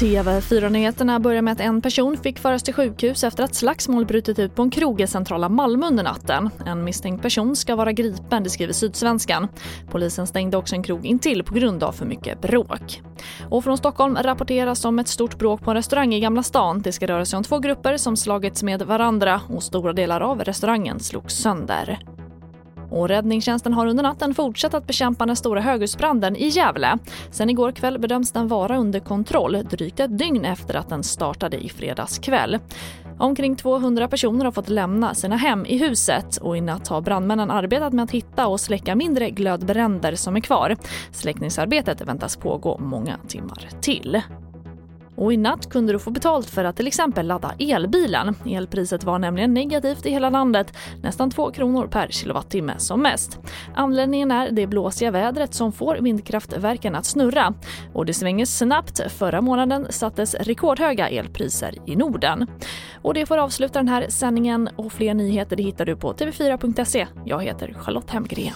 TV4-nyheterna börjar med att en person fick föras till sjukhus efter att slagsmål brutit ut på en krog i centrala Malmö under natten. En misstänkt person ska vara gripen, det skriver Sydsvenskan. Polisen stängde också en krog intill på grund av för mycket bråk. Och från Stockholm rapporteras om ett stort bråk på en restaurang i Gamla stan. Det ska röra sig om två grupper som slagits med varandra och stora delar av restaurangen slogs sönder. Och räddningstjänsten har under natten fortsatt att bekämpa den stora höghusbranden i Gävle. Sen igår kväll bedöms den vara under kontroll drygt ett dygn efter att den startade i fredags kväll. Omkring 200 personer har fått lämna sina hem i huset och i natt har brandmännen arbetat med att hitta och släcka mindre glödbränder som är kvar. Släckningsarbetet väntas pågå många timmar till. Och i natt kunde du få betalt för att till exempel ladda elbilen. Elpriset var nämligen negativt i hela landet, nästan 2 kronor per kilowattimme som mest. Anledningen är det blåsiga vädret som får vindkraftverken att snurra. Och det svänger snabbt. Förra månaden sattes rekordhöga elpriser i Norden. Och det får avsluta den här sändningen och fler nyheter hittar du på tv4.se. Jag heter Charlotte Hemgren.